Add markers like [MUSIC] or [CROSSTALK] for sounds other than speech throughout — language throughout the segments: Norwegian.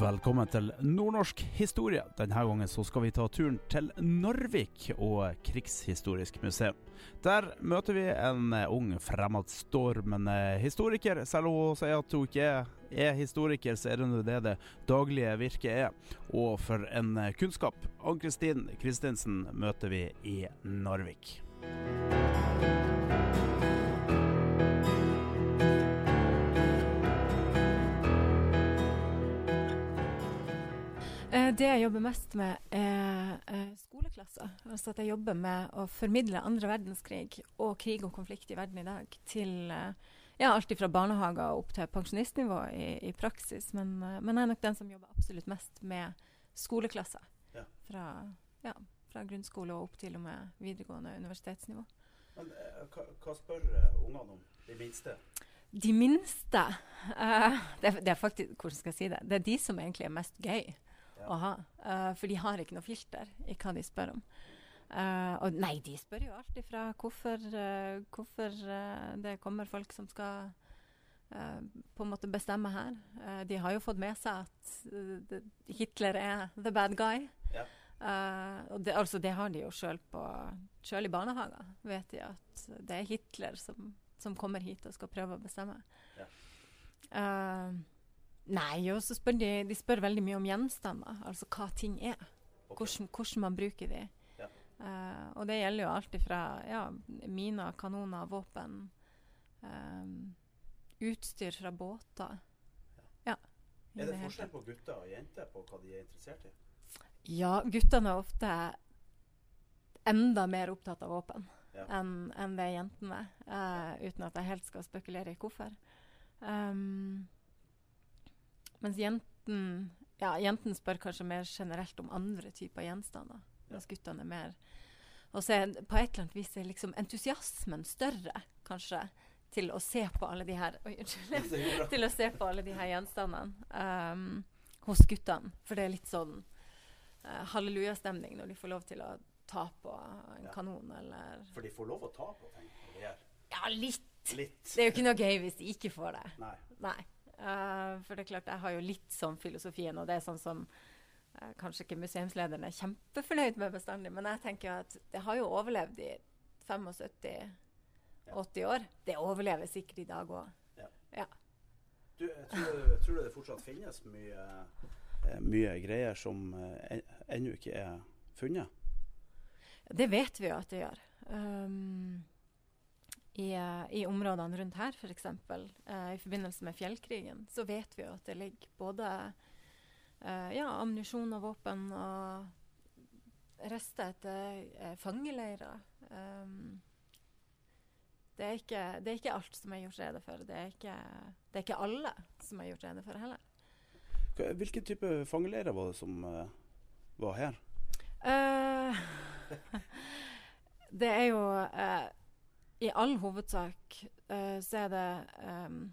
Velkommen til nordnorsk historie. Denne gangen så skal vi ta turen til Narvik og Krigshistorisk museum. Der møter vi en ung, fremadstormende historiker. Selv om hun sier at hun ikke er historiker, så er det det det daglige virket er. Og for en kunnskap. Ann-Kristin Kristinsen møter vi i Narvik. Det jeg jobber mest med, er eh, skoleklasser. Altså at jeg jobber med å formidle andre verdenskrig og krig og konflikt i verden i dag til eh, ja, alt fra barnehager og opp til pensjonistnivå i, i praksis. Men, eh, men jeg er nok den som jobber absolutt mest med skoleklasser. Ja. Fra, ja, fra grunnskole og opp til og med videregående universitetsnivå. Men hva, hva spør ungene om? De minste? De minste uh, det, det er faktisk, Hvordan skal jeg si det? Det er de som egentlig er mest gøy å ha. Uh, for de har ikke noe filter i hva de spør om. Uh, og nei, de spør jo alltid fra hvorfor, uh, hvorfor det kommer folk som skal på en måte bestemme her. De har jo fått med seg at Hitler er the bad guy. Ja. Og det, altså, det har de jo sjøl Sjøl i barnehager vet de at det er Hitler som, som kommer hit og skal prøve å bestemme. Ja. Nei, og så spør de, de spør veldig mye om gjenstander, altså hva ting er. Okay. Hvordan, hvordan man bruker de. Ja. Uh, og det gjelder jo alt fra ja, miner, kanoner, våpen, um, utstyr fra båter. Ja. ja Er det det forskjell på gutter og jenter på hva de er interessert i? Ja, guttene er ofte enda mer opptatt av våpen enn en det jentene er, uh, uten at jeg helt skal spekulere i hvorfor. Um, mens jenten, ja, jenten spør kanskje mer generelt om andre typer gjenstander, mens guttene er mer Og så er på et eller annet vis er liksom entusiasmen større, kanskje, til å se på alle de her Oi, unnskyld [LAUGHS] til å se på alle de her gjenstandene um, hos guttene. For det er litt sånn uh, hallelujastemning når de får lov til å ta på en Ja. kanon eller For de får lov å ta på ting. Ja, litt! Litt. Det er jo ikke noe gøy hvis de ikke får det. Nei. Nei. Uh, for det er klart, jeg har jo litt sånn filosofien, og det er sånn som uh, kanskje ikke museumslederen er kjempefornøyd med bestandig, men jeg tenker jo at det har jo overlevd i 75-80 år. Det overlever sikkert i dag òg. Du, jeg tror, tror du det fortsatt finnes mye, eh, mye greier som en- ennå ikke er funnet? Det vet vi jo at det gjør. Um, i, eh, I områdene rundt her, f.eks. Uh, i forbindelse med fjellkrigen, så vet vi jo at det ligger både uh, ja, ammunisjon og våpen og rester etter uh, fangeleirer. Um, det, er ikke, det er ikke alt som er gjort rede for. Det er ikke, det er ikke alle som er gjort rede for heller. Hvilken type fangeleirer var det som uh, var her? Uh, [LAUGHS] det er jo eh, I all hovedsak uh, så er det um,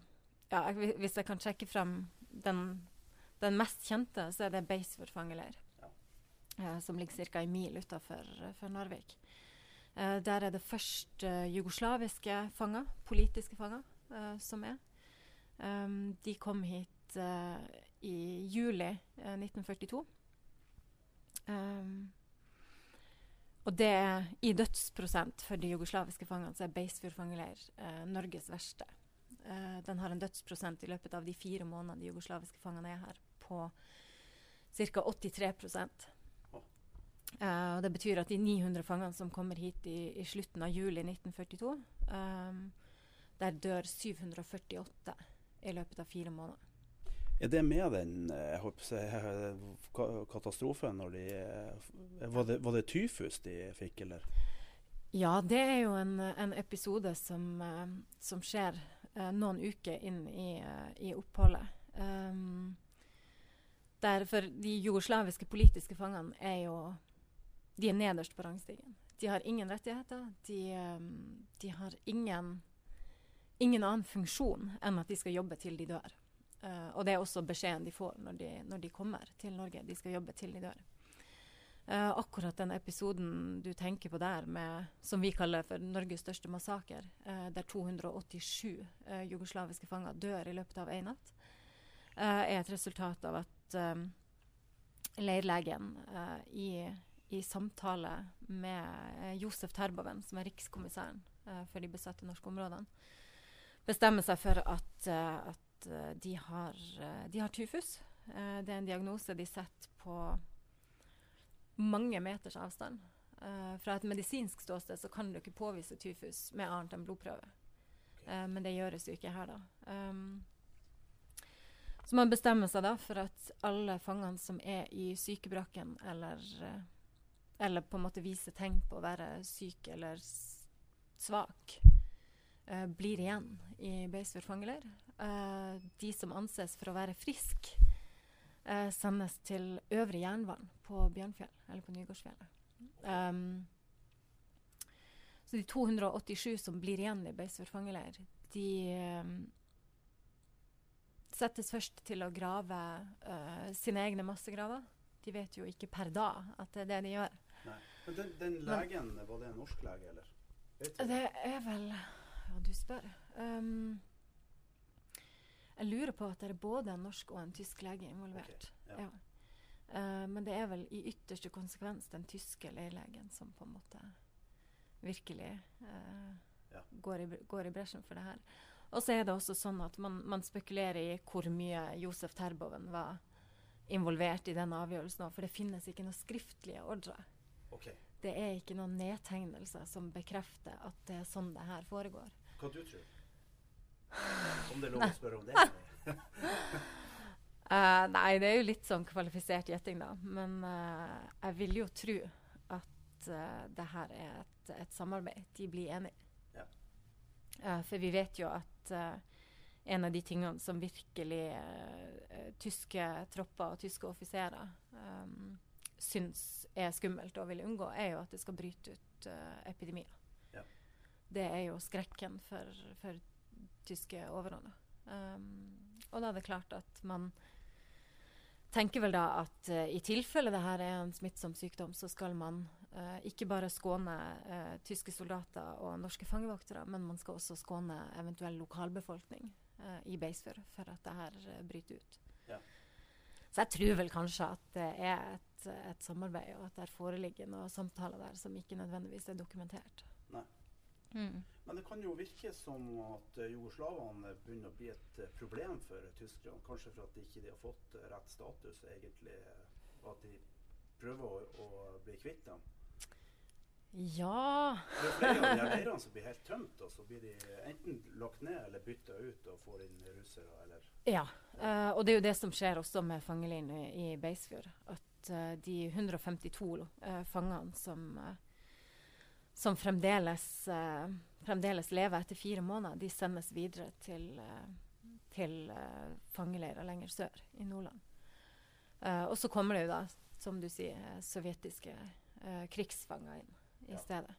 ja, Hvis jeg kan trekke frem den, den mest kjente, så er det Beisfjord fangeleir. Uh, som ligger ca. en mil utafor for Narvik. Uh, der er det først eh, jugoslaviske fanger, politiske fanger, eh, som er. Um, de kom hit eh, i juli eh, 1942. Um, og det er i dødsprosent for de jugoslaviske fangene, så er Beisfjord fangeleir eh, Norges verste. Eh, den har en dødsprosent i løpet av de fire månedene de jugoslaviske fangene er her, på ca. 83 Eh, og Det betyr at de 900 fangene som kommer hit i, i slutten av juli 1942, eh, der dør 748 i løpet av fire måneder. Er det med den [LAUGHS] ka- katastrofen når de eh, var det, var det tyfus de fikk, eller? Ja, det er jo en, en episode som, eh, som skjer eh, noen uker inn i, eh, i oppholdet. Um, derfor de jugoslaviske politiske fangene er jo De er nederst på rangstigen. De har ingen rettigheter. De, de har ingen, ingen annen funksjon enn at de skal jobbe til de dør. Eh, og det er også beskjeden de får når de, når de kommer til Norge. De skal jobbe til de dør. Uh, akkurat den episoden du tenker på der, med, som vi kaller for Norges største massaker, uh, der 287 eh, jugoslaviske fanger dør i løpet av én natt, er et resultat av at leirlegen i, i samtale med Josef Terboven, som er rikskommissæren for de besatte norske områdene, bestemmer seg for at, eh, at eh, de, har, eh, de har tyfus. Eh, det er en diagnose de setter på mange meters avstand. Fra et medisinsk ståsted så kan du ikke påvise tyfus med annet enn blodprøve. Okay. men det gjøres jo ikke her, da. Um, så man bestemmer seg da for at alle fangene som er i sykebrakken, eller, eller på en måte viser tegn på å være syk eller svak, blir igjen i Beisfjord fangeleir. Eh, de som anses for å være friske, eh, sendes til Øvre Jernvann på Bjørnfjell, eller på Nygårdsfjellet. Um, så de 287 som blir igjen i Beisfjord fangeleir, de um, settes først til å grave uh, sine egne massegraver. De vet jo ikke per da at det er det de gjør. Nei. Men den, den legen, var det en norsk lege, eller? Det er vel Ja, du spør. Um, jeg lurer på at det er både en norsk og en tysk lege involvert. Okay, ja. ja. Uh, men det er vel i ytterste konsekvens den tyske legelegen som på en måte virkelig uh, Ja. går, i, går i bresjen for det her. Og så er det også sånn at man, man spekulerer i hvor mye Josef Terboven var involvert i den avgjørelsen for det finnes ikke noen skriftlige ordre. Okay. Det er ikke noen nedtegnelser som bekrefter at det er sånn det her foregår. Hva du tror Om det er lov å spørre om det? uh, nei, det er jo litt sånn kvalifisert gjetting, da. Men uh, jeg vil jo tro at uh, det her er et, et samarbeid. De blir enige. Ja. For vi vet jo at en av de tingene som virkelig tyske tropper og tyske offiserer um, syns er skummelt og vil unngå, er jo at det skal bryte ut epidemier. Ja. Det er jo skrekken for, for tyske overhånda. Um, og da er det klart at man tenker vel da at uh, i tilfelle det her er en smittsom sykdom, så skal man uh, ikke bare skåne uh, tyske soldater og norske fangevoktere, men man skal også skåne eventuell lokalbefolkning i Beisfjord for at det her bryter ut. Ja. Så jeg tror vel kanskje at det er et, et samarbeid, og at det foreligger noen samtaler der som ikke nødvendigvis er dokumentert. Mm. Men det kan jo virke som at eh, jugoslavene begynner å bli et eh, problem for tyskerne. Kanskje for at de ikke har fått eh, rett status, egentlig. Og at de prøver å, å bli kvitt dem. Ja Det er flere av de leirene som blir helt tømt, og så blir de enten lagt ned eller bytta ut og får inn russere, eller Ja, Uh, og det er jo det som skjer også med fangeleiren i, i Beisfjord. At uh, de 152 uh, fangene som, eh, som fremdeles, uh, fremdeles lever etter fire måneder, de sendes videre til, uh, til uh, fangeleirer lenger sør i Nordland. Eh, og så kommer det jo da, som du sier, eh, sovjetiske eh, krigsfanger inn i Ja. stedet.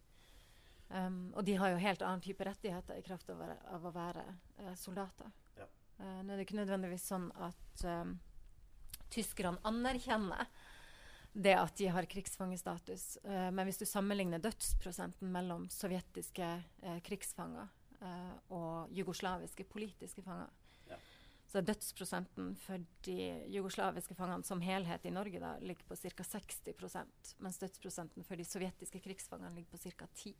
Um, og de har jo helt annen type rettigheter i kraft av, av å være eh, soldater. Eh, nå er det ikke nødvendigvis sånn at um, tyskerne anerkjenner det at de har krigsfangestatus. Uh, men hvis du sammenligner dødsprosenten mellom sovjetiske uh, krigsfanger eh, og jugoslaviske politiske fanger, Ja. så dødsprosenten for de jugoslaviske fangene som helhet i Norge da, ligger på ca. 60% mens dødsprosenten for de sovjetiske krigsfangene ligger på ca. 10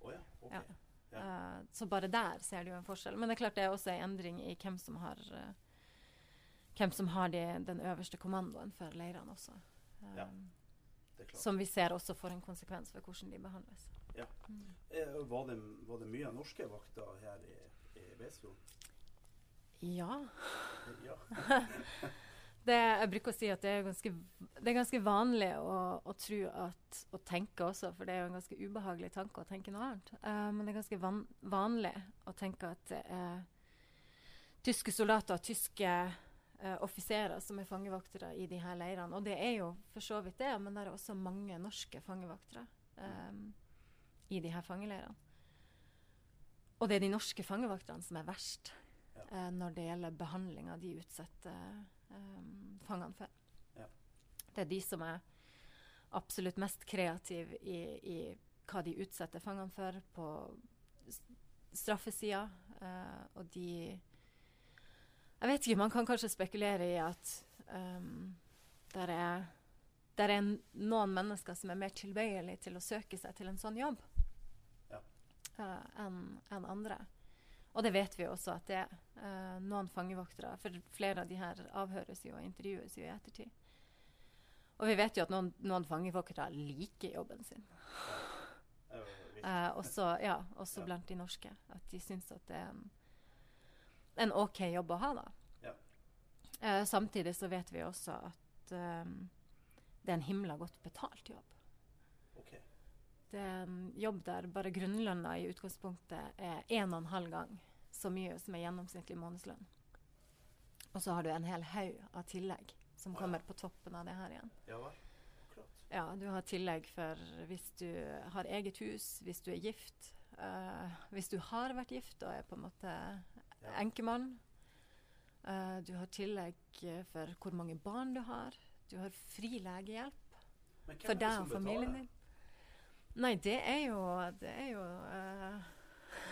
oh ja, okay. Ja. Eh, så bare der ser du jo en forskjell. Men det er klart det er også en endring i hvem som har uh, hvem som har de, den øverste kommandoen for leirene også. Um, Ja. Som vi ser også får en konsekvens for hvordan de behandles. Ja. Mm. Eh, Var det, var det mye norske vakter her i, i Beisfjord? Ja. Ja. [LAUGHS] Det, jeg bruker å si at det er ganske, det er ganske vanlig å, å tro at Å tenke også, for det er jo en ganske ubehagelig tanke å tenke noe annet. Uh, men det er ganske van, vanlig å tenke at det er tyske soldater, tyske uh, offiserer som er fangevoktere i de her leirene. Og det er jo for så vidt det, men det er også mange norske fangevoktere um, i de her fangeleirene. Og det er de norske fangevokterne som er verst Ja. uh, når det gjelder behandling av de utsetter um, fangene for. Ja. Det er de som er absolutt mest kreative i, i hva de utsetter fangene for på straffesida. uh, og de Jeg vet ikke, man kan kanskje spekulere i at um, der er der er noen mennesker som er mer tilbøyelige til å søke seg til en sånn jobb Ja. uh, enn en andre. Og det vet vi også at det er. Uh, noen fangevoktere For flere av de her avhøres jo og intervjues jo i ettertid. Og vi vet jo at noen, noen fangevoktere liker jobben sin. Eh, også ja, også Ja. blant de norske. At de syns at det er en, en OK jobb å ha, da. Ja. Uh, samtidig så vet vi også at eh, det er en himla godt betalt jobb. Ok. Det er en jobb der bare grunnlønna i utgangspunktet er en og en halv gang så mye som er gjennomsnittlig månedslønn. Og så har du en hel haug av tillegg som ja. kommer på toppen av det her igjen. Ja. Ja, du har tillegg for hvis du har eget hus, hvis du er gift. Uh, hvis du har vært gift og er på en måte Ja. enkemann. Uh, du har tillegg eh, for hvor mange barn du har. Du har fri legehjelp for deg og familien din. Nei, det er jo Det er jo uh,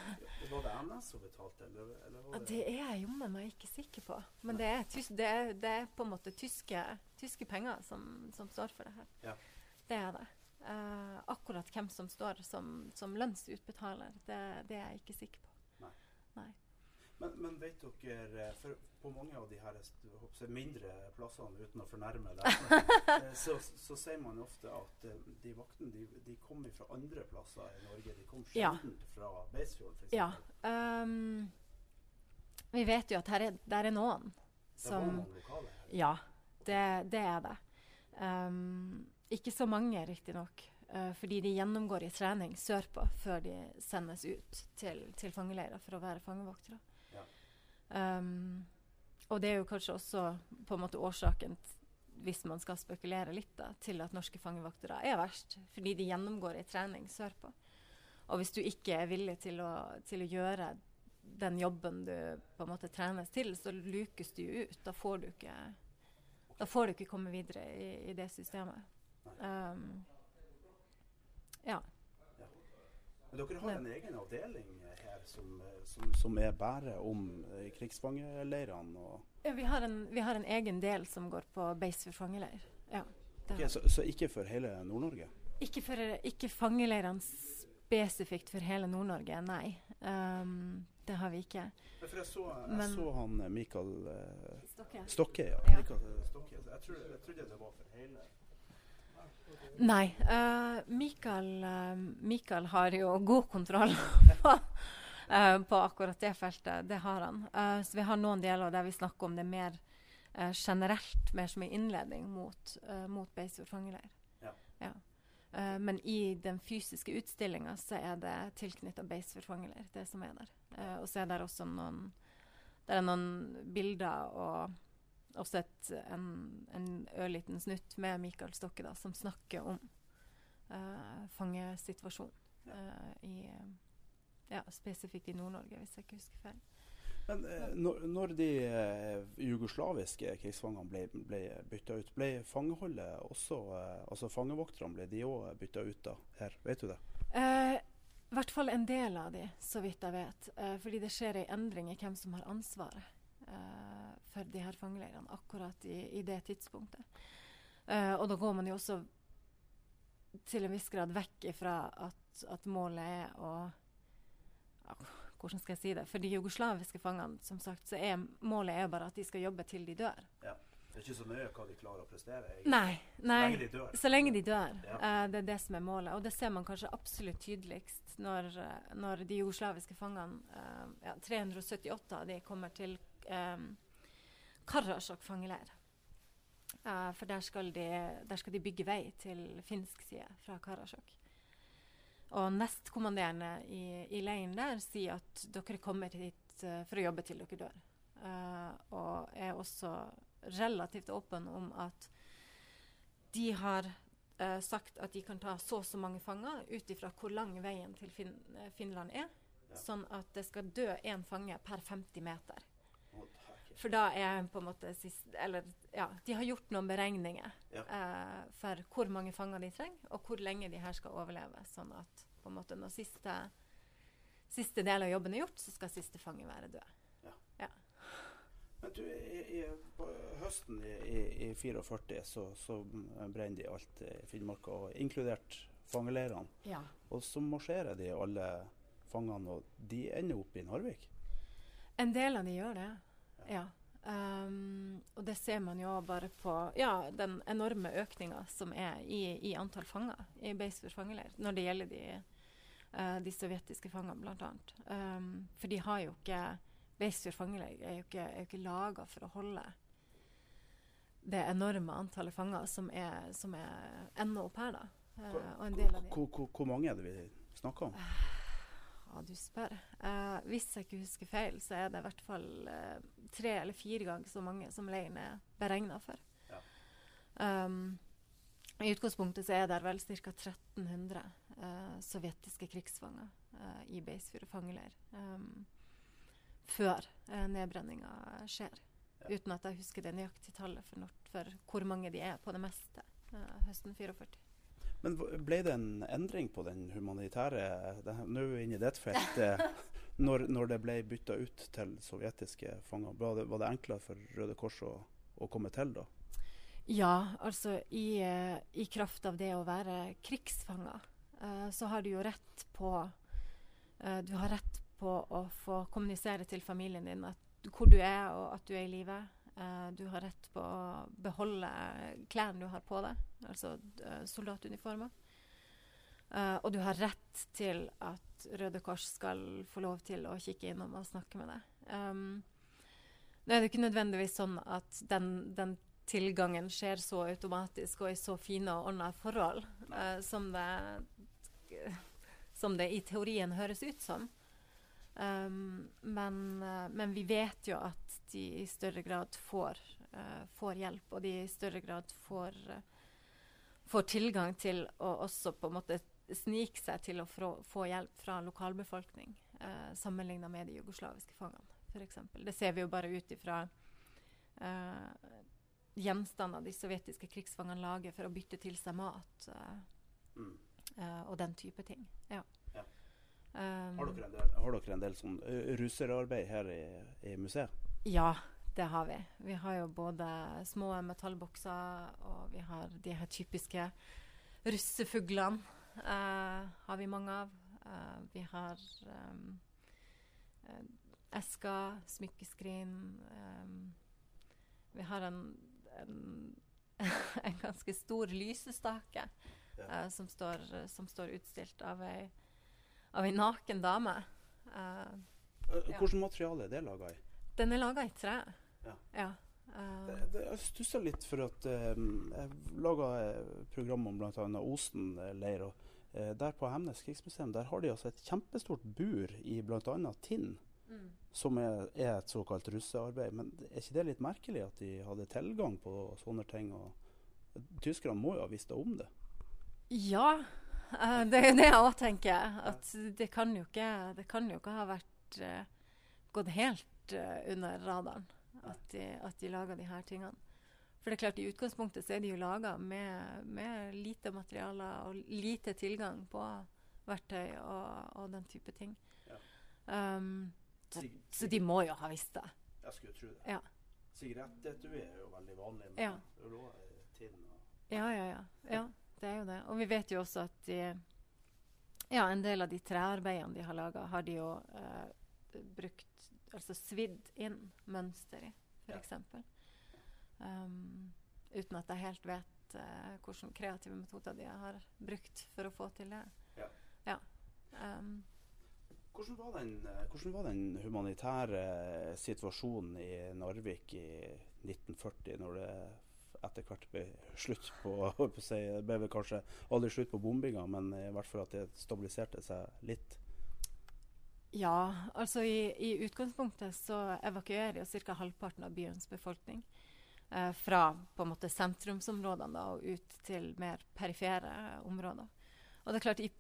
[LAUGHS] Var det Erna som betalte, eller, eller det Det er jeg jommen meg ikke sikker på. Men det er, det er, det er på en måte tyske, tyske penger som, som står for det her. Ja. Det er det. Uh, akkurat hvem som står som, som lønnsutbetaler, det, det er jeg ikke sikker på. Men, men vet dere, eh, for på mange av de her håper mindre plassene, uten å fornærme deg, [LAUGHS] så, så sier man ofte at eh, de vaktene de, de kommer fra andre plasser i Norge. De kom Ja. fra Beisfjord, f.eks. Ja. Um, vi vet jo at her er, der er noen Det var noen lokale her. Ja, det, det er det. Um, ikke så mange, riktignok. Uh, fordi de gjennomgår i trening sørpå før de sendes ut til, til fangeleirer for å være fangevoktere. Ja. Ehm, og det er jo kanskje også på en måte årsaken, hvis man skal spekulere litt, da, til at norske fangevaktere er verst. Fordi de gjennomgår i trening sørpå. Og hvis du ikke er villig til å, til å gjøre den jobben du på en måte trenes til, så lukes du jo ut. Da får du ikke, får du ikke komme videre i, i det systemet. Um, ja. Men dere har Ja. en egen avdeling som, som, som er bare om eh, krigsfangeleirene. Og, Ja, Vi har, en, vi har en egen del som går på base for fangeleir. Ja, det Ok, har vi. så, så ikke for hele Nord-Norge? ikke, for, ikke fangeleirene spesifikt for hele Nord-Norge, nei. Um, det har vi ikke. Ja, For jeg så, jeg Men- så han eh, Mikael eh, Stokke? Stokke, ja. Ja. Mikael Stokke. Jeg, tror, jeg trodde det var for hele Nei. Uh, Mikael, uh, Mikael har jo god kontroll [LAUGHS] på, eh, på akkurat det feltet. Det har han. Uh, så vi har noen deler der vi snakker om det mer uh, generelt, mer som en innledning mot, uh, mot Beisfjord fangeleir. Ja. Eh, men i den fysiske utstillinga så er det tilknytta Beisfjord fangeleir, det som er der. Og så er det også noen Det er noen bilder og også et, en, en ørliten snutt med Mikael Stokke da, som snakker om fangesituasjonen i ja, spesifikt i Nord-Norge, hvis jeg ikke husker feil. Men eh, når, når de eh, jugoslaviske krigsfangene ble, ble bytta ut, ble fangeholdet også eh, Altså fangevokterne, ble de òg bytta ut da? Her, vet du det? Eh, I hvert fall en del av de, så vidt jeg vet. Eh, fordi det skjer en endring i hvem som har ansvaret eh, for de her fangeleirene akkurat i, i det tidspunktet. Eh, og da går man jo også til en viss grad vekk ifra at, at målet er å Hvordan skal jeg si det? For de jugoslaviske fangene, som sagt, så er målet er bare at de skal jobbe til de dør. Det er ikke så nøye hva de klarer å prestere. egentlig. Nei. nei. Så lenge de dør. Så lenge de dør. Ja. Uh, det er det som er målet. Og det ser man kanskje absolutt tydeligst når, eh, når de jugoslaviske fangene uh, ja, 378 av de kommer til um, Karasjok fangeleir. Uh, for der skal, de, der skal, de, bygge vei til finsk side fra Karasjok. Og nestkommanderende i, i leiren der sier at dere kommer hit uh, for å jobbe til dere dør. Uh, og er også relativt åpen om at de har uh, sagt at de kan ta så og så mange fanger ut ifra hvor lang veien til fin Finland er. Ja. Sånn at det skal dø én fange per 50 meter. For da er på en måte sist, Eller ja, de har gjort noen beregninger ja. uh, for hvor mange fanger de trenger, og hvor lenge de her skal overleve. Sånn at på en måte når siste, siste del av jobben er gjort, så skal siste fange være død. Ja. ja. Men du, i, i, på høsten i, i, i 44 så, så brenner de alt i Finnmark, og inkludert fangeleirene. Ja. Og så marsjerer de alle fangene, og de ender opp i Narvik? En del av de gjør det. Ja. Um, og det ser man jo bare på ja, den enorme økninga som er i, i antall fanger i Beisfjord fangeleir når det gjelder de, uh, de sovjetiske fangene, bl.a. Um, for de har jo ikke Beisfjord fangeleir er jo ikke, er ikke laga for å holde det enorme antallet fanger som er, som er ennå opp her. da. Uh, og en del av de. Hvor, mange er det vi snakker om? Uh, ja, du spør. Uh, hvis jeg ikke husker feil, så er det i hvert fall uh, tre eller fire ganger så mange som leiren er beregna for. Ja. Um, I utgangspunktet så er det vel ca. 1300 uh, sovjetiske krigsfanger i Beisfjord fangeleir um, før nedbrenninga skjer. Ja. Uten at jeg husker det nøyaktige tallet for, for, hvor mange de er på det meste høsten 44. Men ble det en endring på den humanitære Nå er vi inne i ditt felt. [LAUGHS] Når, når, det ble bytta ut til sovjetiske fanger, var det, var det enklere for Røde Kors å, å, komme til da? Ja, altså i, uh, i kraft av det å være krigsfanger, uh, så har du jo rett på uh, Du har rett på å få kommunisere til familien din at, hvor du er, og at du er i live. Uh, du har rett på å beholde klærne du har på deg, altså uh, soldatuniformer. Uh, og du har rett til at Røde Kors skal få lov til å kikke innom og snakke med deg. Um, det er ikke nødvendigvis sånn at den, den, tilgangen skjer så automatisk og i så fine og ordna forhold som det, som det i teorien høres ut som. Um, men, uh, men, vi vet jo at de i større grad får, uh, får hjelp, og de i større grad får, uh, får, tilgang til å også på en måte snike seg til å få, få hjelp fra lokalbefolkning, uh, sammenligna med de jugoslaviske fangene, f.eks. Det ser vi jo bare ut ifra gjenstander de sovjetiske krigsfangene lager for å bytte til seg mat mm. og den type ting. Ja. Um, har, dere del, har, dere en del, sånn russerarbeid her i, i, museet? Ja, det har vi. Vi har jo både små metallbokser, og vi har de her typiske russefuglene. Uh, har vi mange av. Uh, vi har um, esker, smykkeskrin. Um, vi har en, en, [LAUGHS] en ganske stor lysestake ja. uh, som, står, som, står, utstilt av ei av ei naken dame. Uh, Hvilket materiale er det laga i? Den er laga i tre. Ja. ja. Uh, det, det, jeg stussa litt for at um, jeg laga program om bl.a. Osen leir. og uh, Der på Hemnes krigsmuseum der har de altså et kjempestort bur i bl.a. Tinn. Mm. Som er, er, et såkalt russearbeid. Men er ikke det litt merkelig at de hadde tilgang på sånne ting? og Tyskerne må jo ha visst om det? Ja, Uh, det er det jeg òg tenker. At det kan jo ikke, det kan jo ikke ha vært uh, gått helt uh, under radaren at de, at de lager de her tingene. For det er klart, i utgangspunktet så er de jo laga med, med, lite materialer og lite tilgang på verktøy og, og den type ting. Ja. Um, så, så, de må jo ha visst det. Jeg skulle tro det. Ja. Sigarettetui er jo veldig vanlig. Men ja. ja, ja, ja. ja det er jo det. Og vi vet jo også at de, ja, en del av de trearbeidene de har laga, har de jo eh, brukt Altså svidd inn mønster i, f.eks. Ja. Um, uten at jeg helt vet uh, hvilke kreative metoder de har brukt for å få til det. Ja. ja. Um, Hvordan var, den, eh, hvordan var den humanitære situasjonen i Narvik i 1940, når det etter hvert ble slutt på, [LAUGHS] si, Det ble vel kanskje aldri slutt på bombinga, men i hvert fall at det stabiliserte seg litt? Ja, altså i, i utgangspunktet så evakuerer jo ca. halvparten av byens befolkning eh, fra på en måte sentrumsområdene da, og ut til mer perifere områder. Og det er klart, i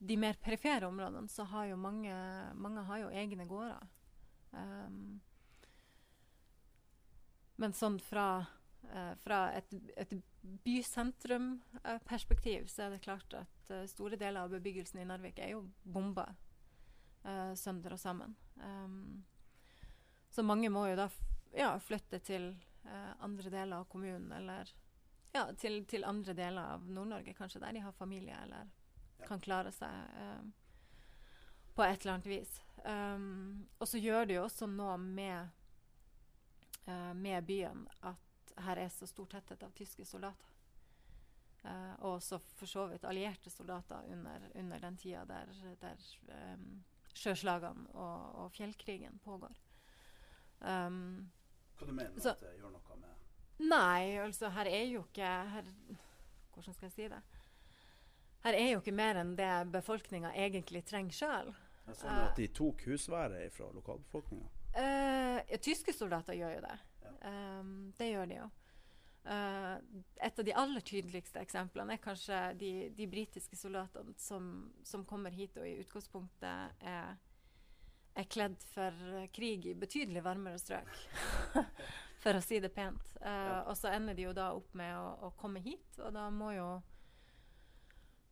de mer perifere områdene så har jo mange, mange har jo egne gårder. Um, men sånn fra, uh, fra et, et bysentrumperspektiv uh, så er det klart at uh, store deler av bebyggelsen i Narvik er jo bomba sønder og sammen. Um, så mange må jo da ja, flytte til andre deler av kommunen eller ja, til, til andre deler av Nord-Norge, kanskje der de har familie eller kan klare seg på et eller annet vis. Um, og så gjør det jo også noe med, med byen at her er så stor tetthet av tyske soldater. Uh, og også for så vidt allierte soldater under, under den tida der, der um, sjøslagene og, og, fjellkrigen pågår. Um, Hva du mener du at det gjør noe med Nei, altså her er jo ikke her, Hvordan skal jeg si det? her er jo ikke mer enn det befolkninga egentlig trenger sjøl. Sånn at de tok husværet fra lokalbefolkninga? Uh, ja, tyske soldater gjør jo det. Um, det gjør de jo. Uh, et av de aller tydeligste eksemplene er kanskje de, de britiske soldatene som, som, kommer hit og i utgangspunktet er, er kledd for krig i betydelig varmere strøk. [LAUGHS] for å si det pent. Uh, ja. Og så ender de jo da opp med å, å komme hit, og da må jo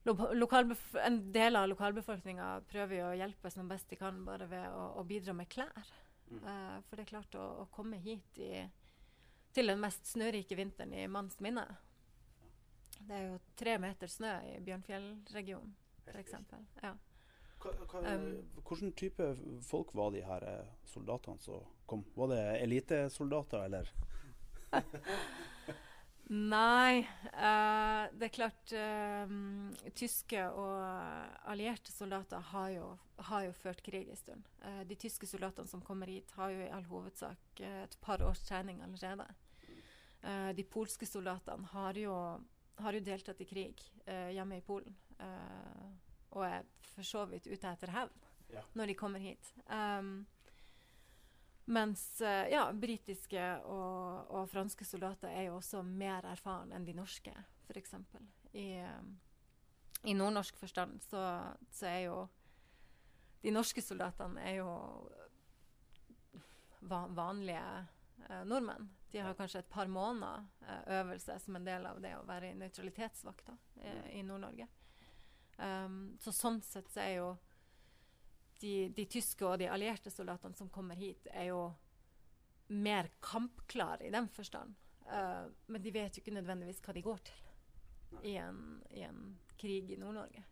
en del av lokalbefolkninga prøver jo å hjelpe som best de kan, bare ved å, å bidra med klær. Mm. Uh, for det er klart å, å komme hit i, til den mest snørike vinteren i manns minne Det er jo tre meter snø i Bjørnfjellregionen, f.eks. Ja. Hva, um, type folk var de her eh, soldatene som kom? Var det elitesoldater, eller? [LAUGHS] Nei. Uh, det er klart uh, Tyske og allierte soldater har jo, har jo ført krig en stund. Uh, de tyske soldatene som kommer hit, har jo i all hovedsak et par års trening allerede. de polske soldatene har jo, har jo, deltatt i krig hjemme i Polen. og er for så vidt ute etter hevn ja. når de kommer hit. Um, mens eh, ja, britiske og, og, franske soldater er jo også mer erfaren enn de norske, f.eks. I, um, I nordnorsk forstand så, så, er jo De norske soldatene er jo va vanlige eh, nordmenn. De har kanskje et par måneder eh, øvelse som en del av det å være i nøytralitetsvakta i, i Nord-Norge. Um, så sånn sett så er jo de, de, tyske og de allierte soldatene som kommer hit, er jo mer kampklare i den forstand. Uh, men de vet jo ikke nødvendigvis hva de går til i en, i en krig i Nord-Norge.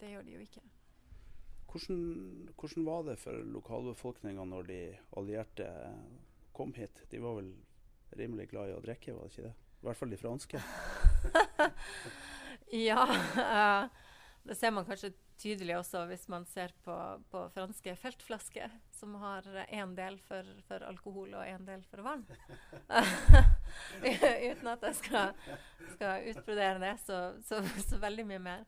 Det gjør de jo ikke. Hvordan, hvordan var det for lokalbefolkninga når de allierte kom hit? De var vel rimelig glad i å drikke, var det ikke det? I hvert fall de franske. [LAUGHS] ja. Uh, det ser man kanskje tydelig også hvis man ser på, på franske feltflasker, som har én del for, for, alkohol og én del for vann. [LAUGHS] [LAUGHS] Uten at jeg skal, skal utbrodere det så, så, så, veldig mye mer.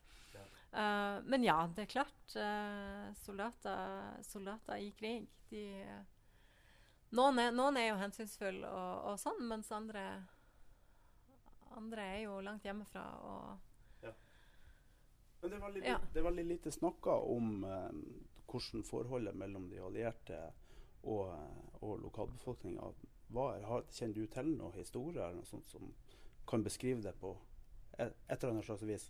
Uh, men ja, det er klart. Uh, soldater, soldater, i krig, de noen er, noen er jo hensynsfulle og, og, sånn, mens andre, andre er jo langt hjemmefra. og men det er veldig, ja. det er veldig lite snakka om eh, hvordan forholdet mellom de allierte og, og lokalbefolkninga var. Kjenner du til noen historier eller noe sånt som kan beskrive det på et, et eller annet slags vis?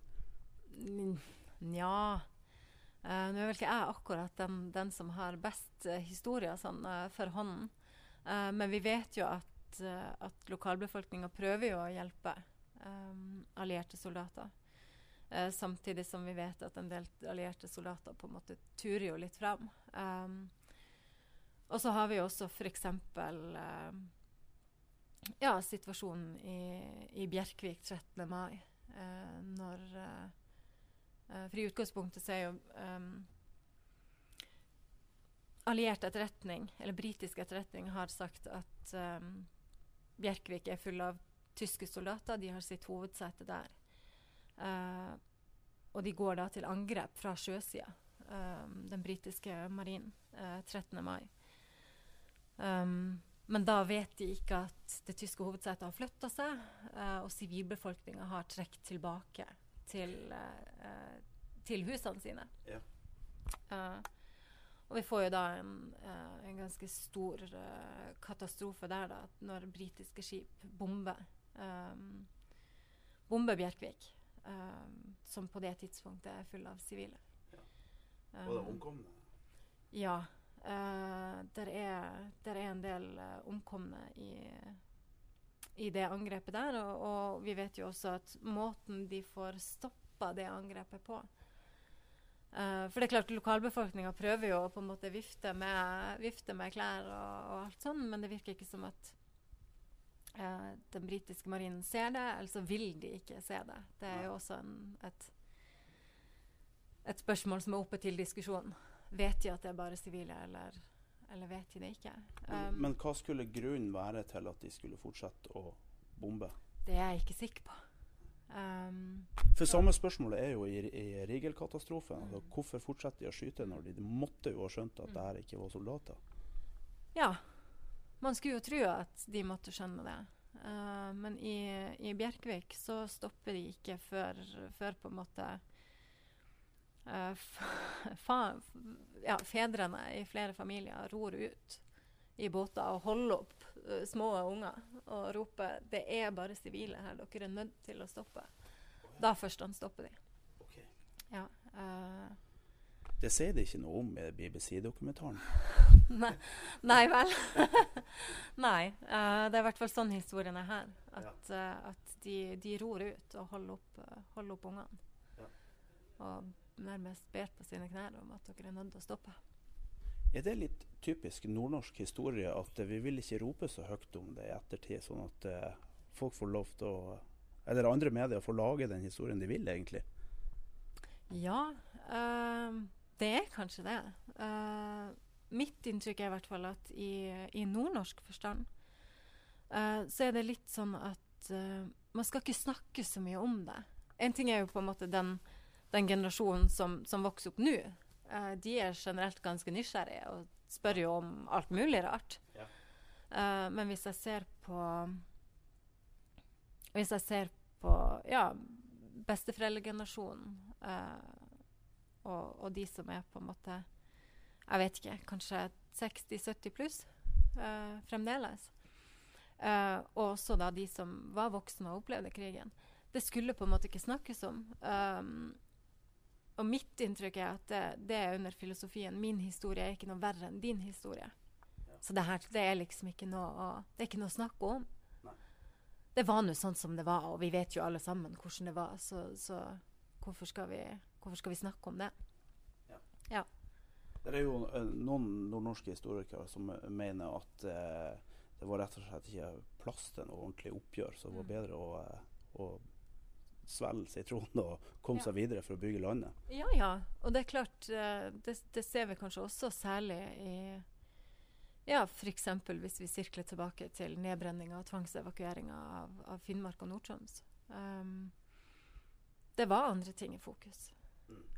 Nja uh, Nå er vel ikke jeg akkurat den, den som har best uh, historier sånn, uh, for hånden. Uh, men vi vet jo at, at lokalbefolkninga prøver jo å hjelpe um, allierte soldater. Uh, samtidig som vi vet at en del allierte soldater på en måte turer jo litt fram. Um, og så har vi jo også f.eks. Uh, eh, ja, situasjonen i, i, Bjerkvik 13. mai. Uh, når For i utgangspunktet så er jo um, alliert etterretning, eller britisk etterretning, har sagt at um, Bjerkvik er full av tyske soldater. De har sitt hovedsete der. Uh, og de går da til angrep fra sjøsida, um, den britiske marinen, uh, 13. mai. Um, men da vet de ikke at det tyske hovedsetet har flytta seg, uh, og sivilbefolkninga har trukket tilbake til, til, husene sine. Ja. Og vi får jo da en, en ganske stor katastrofe der, da, når britiske skip bomber, um, bomber Bjerkvik. Um, som på det tidspunktet er full av sivile. Ja. Og det omkomne? Ja. Uh, der, er, der, er, en del omkomne i, i, det angrepet der. Og, og vi vet jo også at måten de får stoppa det angrepet på, Uh, for det er klart, Lokalbefolkninga prøver jo å på en måte vifte med, vifte med klær og, og, alt sånn, men det virker ikke som at uh, den britiske marinen ser det, eller så vil de ikke se det. Det er jo også en, et, et, spørsmål som er oppe til diskusjon. Vet de at det er bare sivile, eller, eller, vet de det ikke? Um, men, hva skulle grunnen være til at de skulle fortsette å bombe? Det er jeg ikke sikker på. Um, For samme spørsmålet er jo i, i Rigel-katastrofen. Altså, hvorfor fortsetter de å skyte når de, de måtte jo ha skjønt at det her ikke var soldater? Ja, man skulle jo tro at de måtte skjønne det. Uh, men i, i, Bjerkvik så stopper de ikke før, før på en måte uh, fa, ja, fedrene i flere familier ror ut i båter og holder opp uh, små unger og roper 'Det er bare sivile her, dere er nødt til å stoppe'. Da først han stopper de. Okay. Ja, uh, det sier de ikke noe om i BBC-dokumentaren. [LAUGHS] nei, nei, vel. [LAUGHS] nei. Uh, det er i hvert fall sånn historien er her. At, ja. uh, at de, de, ror ut og holder opp, uh, holder opp ungene. Ja. Og nærmest ber på sine knær om at dere er nødt til å stoppe. Er det litt typisk nordnorsk historie at vi vil ikke rope så høyt om det i ettertid, sånn at folk får lov til å eller andre medier får lage den historien de vil, egentlig? Ja, uh, det er kanskje det. Uh, mitt inntrykk er i hvert fall at i, i nordnorsk forstand uh, så er det litt sånn at man skal ikke snakke så mye om det. En ting er jo på en måte den, den generasjonen som, som, vokser opp nå. de er generelt ganske nysgjerrige og spør jo om alt mulig rart. Ja. men hvis jeg ser på hvis jeg ser på ja, besteforeldregenerasjonen uh, og, og, de som er på en måte Jeg vet ikke, kanskje 60-70 pluss uh, fremdeles. Uh, og også da de som var voksne og opplevde krigen. Det skulle på en måte ikke snakkes om. Um, og mitt inntrykk er at det, det, er under filosofien min historie er ikke noe verre enn din historie. Ja. Så det, her, det er liksom ikke noe å, det er ikke noe å snakke om det var nå sånn som det var, og vi vet jo alle sammen hvordan det var. Så, så hvorfor, skal vi, hvorfor, skal vi, snakke om det? Ja. ja. Det er jo uh, noen nordnorske historikere som uh, mener at eh, det var rett og slett ikke plass til noe ordentlig oppgjør, så det var mm. bedre å, å svelge sitronen og komme ja. seg videre for å bygge landet. Ja, ja. Og det er klart, det, det ser vi kanskje også særlig i ja, f.eks. hvis vi sirkler tilbake til nedbrenninga og tvangsevakueringa av, av, Finnmark og Nord-Troms. Um, det var andre ting i fokus.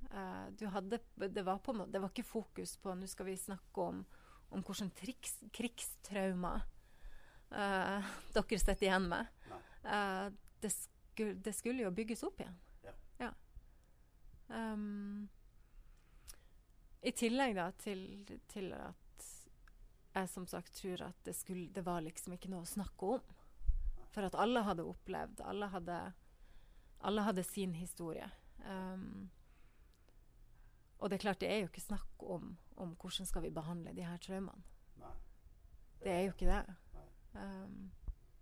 Uh, hadde, det, var på, det, var ikke fokus på Nå skal vi snakke om, om hvordan triks, krigstraumer uh, dere sitter igjen med. Uh, det, skulle, det, skulle, jo bygges opp igjen. Ja. ja. Um, I tillegg da til, til at jeg som sagt tror at det, skulle, det, var liksom ikke noe å snakke om. For at alle hadde opplevd. Alle hadde, alle hadde sin historie. Um, og det er klart, det er jo ikke snakk om, om hvordan skal vi behandle de her traumene. Det er jo ikke det. Um,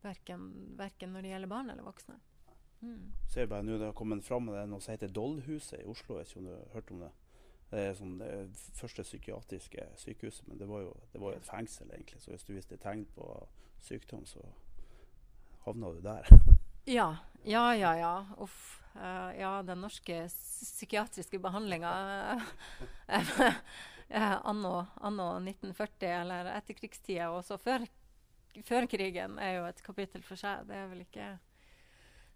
verken, verken, når det gjelder barn eller voksne. Mm. Ser bare nå det har kommet fram det er noe som heter Dollhuset i Oslo. Jeg vet ikke om du har hørt om det? Det er sånn, det første psykiatriske sykehuset, men det var, jo, det var, jo, et fengsel, egentlig. Så hvis du viste tegn på sykdom, så havna du der. [LAUGHS] ja. Ja, ja, ja. Uff. Uh, ja, den norske psykiatriske behandlinga uh, eh, anno, anno 1940 eller etterkrigstida, og så før, før krigen, er jo et kapittel for seg. Det er vel ikke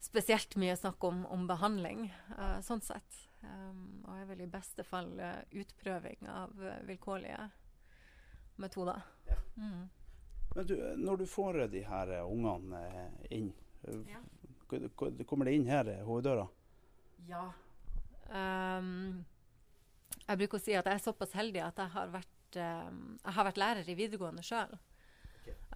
spesielt mye snakk om, om behandling, uh, sånn sett. Um, og er vel i beste fall uh, utprøving av uh, vilkårlige metoder. Ja. Mm. Men du, når du får de her ungene inn, ja. Kommer det inn her i hoveddøra? Ja. Um, jeg bruker å si at jeg er såpass heldig at jeg har vært, um, jeg har vært lærer i videregående sjøl.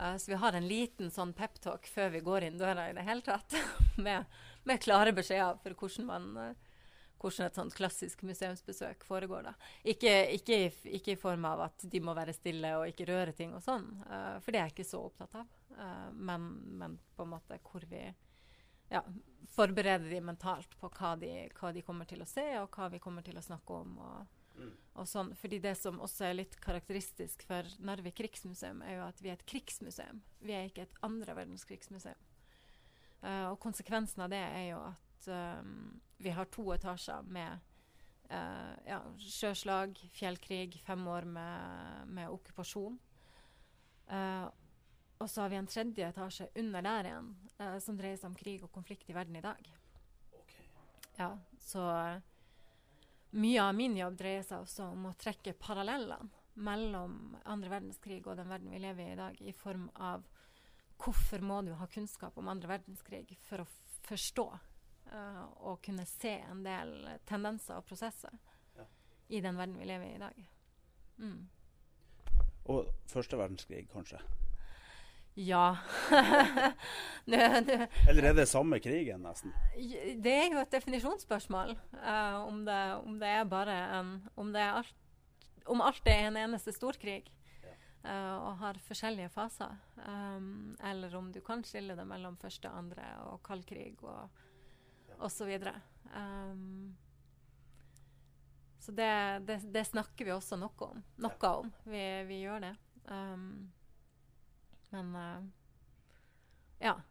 Uh, så vi har en liten sånn peptalk før vi går inn døra i det hele tatt. [LAUGHS] med, med, klare beskjeder for hvordan, man, uh, hvordan et sånt klassisk museumsbesøk foregår. da. Ikke, ikke, i, ikke, i, form av at de må være stille og ikke røre ting og sånn, uh, for det er jeg ikke så opptatt av. Men, men, på en måte hvor vi ja, forbereder de mentalt på hva de, hva de, kommer til å se, og hva vi kommer til å snakke om. og Mm. Og sånn, fordi Det som også er litt karakteristisk for Narvik krigsmuseum, er jo at vi er et krigsmuseum. Vi er ikke et andre verdenskrigsmuseum. Uh, og konsekvensen av det er jo at um, vi har to etasjer med uh, ja, sjøslag, fjellkrig, fem år med, med okkupasjon. Uh, og så har vi en tredje etasje under der igjen, som dreier seg om krig og konflikt i verden i dag. Okay. Ja, så mye av min jobb dreier seg også om å trekke parallellene mellom andre verdenskrig og den verden vi lever i i dag, i form av hvorfor må du ha kunnskap om andre verdenskrig for å forstå uh, og kunne se en del tendenser og prosesser ja. i den verden vi lever i i dag. Mm. Og første verdenskrig, kanskje? Ja. [LAUGHS] nå, nå. Eller er det samme krigen, nesten? Det er jo et definisjonsspørsmål. Uh, om, det, om, det, er bare en Om, alt, om alt er en eneste storkrig uh, og har forskjellige faser. Um, eller om du kan skille det mellom første, andre og kald krig og ja. osv. Um, så det, det, det, snakker vi også noe om. Noe om. Vi, vi, gjør det. Um, men uh, ja.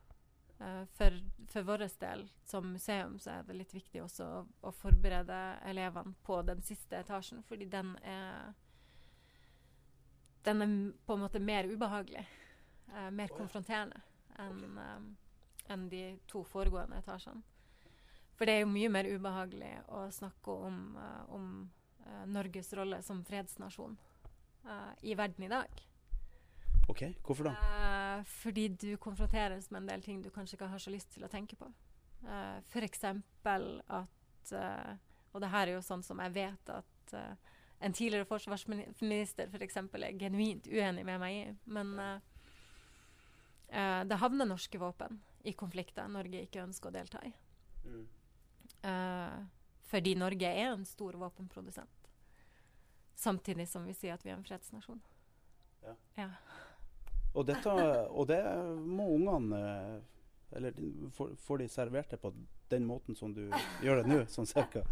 Uh, for, for vår del som museum så er det litt viktig også å, å, forberede elevene på den siste etasjen, fordi den er Den er på en måte mer ubehagelig. Uh, mer oh, ja. konfronterende enn okay. en de to foregående etasjene. For det er jo mye mer ubehagelig å snakke om, om Norges rolle som fredsnasjon i verden i dag. Ok, Hvorfor da? Uh, fordi du konfronteres med en del ting du kanskje ikke har så lyst til å tenke på. Eh, F.eks. at uh, Og det her er jo sånn som jeg vet at uh, en tidligere forsvarsminister f.eks. For er genuint uenig med meg i. Men det havner norske våpen i konflikter Norge ikke ønsker å delta i. Mm. fordi Norge er en stor våpenprodusent. Samtidig som vi sier at vi er en fredsnasjon. Ja. ja. Og, dette, og det må ungene Eller får de servert det på den måten som du gjør det nå, sånn cirka?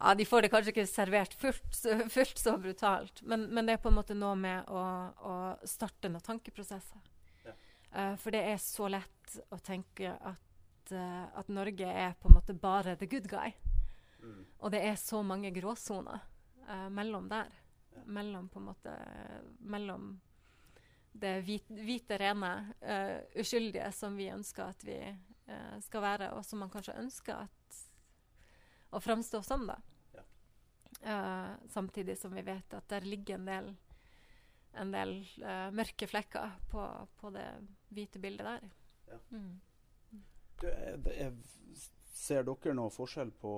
Ja, De får det kanskje ikke servert fullt, fullt så brutalt, men, men, det er på en måte noe med å, å starte noen tankeprosesser. Ja. Uh, for det er så lett å tenke at, uh, at, Norge er på en måte bare the good guy. Mm. Og det er så mange gråsoner uh, mellom der. Ja. Mellom på en måte Mellom det hvite, hvite rene, uh, uskyldige som vi ønsker at vi uh, skal være, og som man kanskje ønsker at, å framstå som. da. Ja. Uh, samtidig som vi vet at der ligger en del, en del mørke flekker på, på, det hvite bildet der. Ja. Mm. Du, jeg, jeg, ser dere noe forskjell på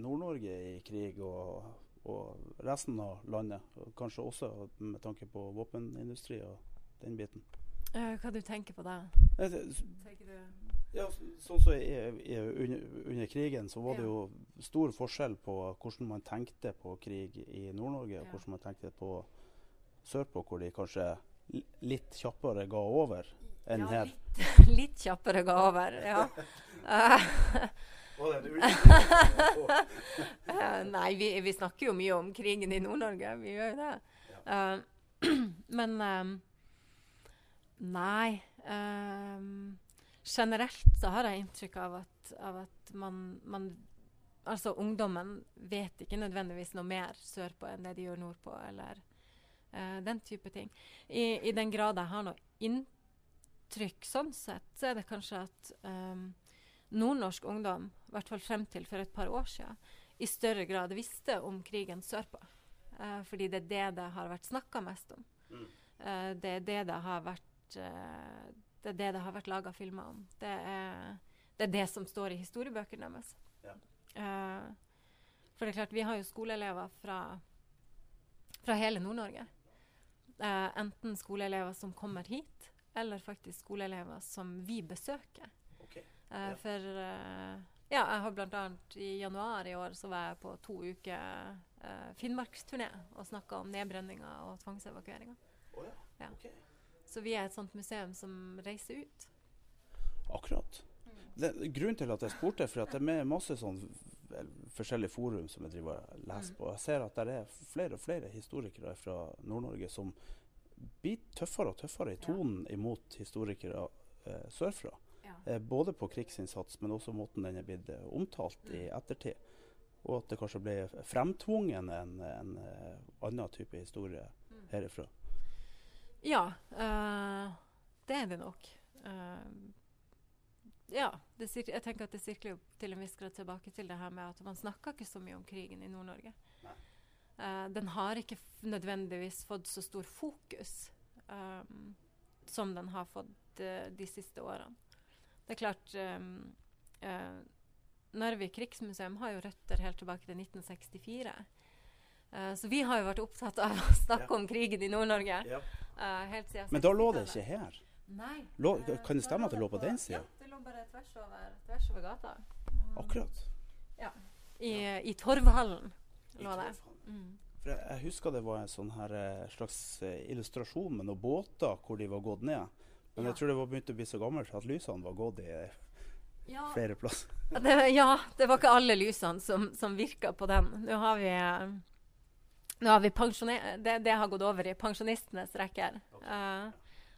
Nord-Norge i krig og og resten av landet. Kanskje også med tanke på våpenindustri og den biten. Hva du tenker på da? Ja, sånn så under, under, krigen så var det jo stor forskjell på hvordan man tenkte på krig i Nord-Norge, og hvordan man tenkte på sørpå, hvor de kanskje litt kjappere ga over enn ja, her. Litt, [LAUGHS] litt kjappere ga over, ja. [LAUGHS] [LAUGHS] uh, [LAUGHS] nei, vi, vi, snakker jo mye om krigen i Nord-Norge. Vi gjør jo det. Ja. Uh, [CLEARS THROAT] men um, Nei. Um, generelt så har jeg inntrykk av at, av at man, man, altså ungdommen vet ikke nødvendigvis noe mer sørpå enn det de gjør nordpå, eller uh, den type ting. I, I, den grad jeg har noe inntrykk sånn sett, så er det kanskje at um, nordnorsk ungdom, hvert fall frem til for et par år siden, i større grad visste om krigen sørpå. Uh, fordi det er det det har vært snakka mest om. Mm. Uh, det er det det har vært uh, Det er det det har vært laga filmer om. Det er, det er, det som står i historiebøkene deres. Ja. for det er klart, vi har jo skoleelever fra, fra hele Nord-Norge. enten skoleelever som kommer hit, eller faktisk skoleelever som vi besøker. Okay. Ja. For ja, jeg har bl.a. i januar i år så var jeg på to uker eh, Finnmarksturné og snakka om nedbrenninga og tvangsevakueringa. Oh, ja. ja. okay. Så vi er et sånt museum som reiser ut. Akkurat. Mm. Det, grunnen til at jeg spurte, for at det er med masse sånn forskjellige forum som jeg driver og leser mm. på. Jeg ser at det er flere og flere historikere fra Nord-Norge som blir tøffere og tøffere i tonen ja. imot historikere eh, sørfra. Eh, både på krigsinnsats, men også måten den er blitt eh, omtalt i mm. ettertid. Og at det kanskje ble fremtvungen en, en uh, annen type historie mm. herifra. Ja, øh, det er det nok. Uh, ja, det, jeg tenker at det sirkler til en viss grad tilbake til det her med at man snakker ikke så mye om krigen i Nord-Norge. Uh, den har ikke nødvendigvis fått så stor fokus um, som den har fått uh, de siste årene. Det er klart um, uh, Narvik krigsmuseum har jo røtter helt tilbake til 1964. Uh, så vi har jo vært opptatt av å snakke ja. om krigen i Nord-Norge. Ja. Uh, Men da lå det ikke her? Nei. Lå, kan det stemme at det lå på den sida? Ja, det lå bare tvers over, tvers over gata. Akkurat. Ja. I, i Torvhallen lå det. Mm. Jeg, jeg, husker det var en sånn her, slags illustrasjon med noen båter hvor de var gått ned. Men jeg tror det var begynt å bli så gammelt at lysene var gått i ja. flere plasser. [LAUGHS] det, ja, det var ikke alle lysene som, som virka på den. Nå har vi, nå har vi det, det, har gått over i pensjonistenes rekker, uh,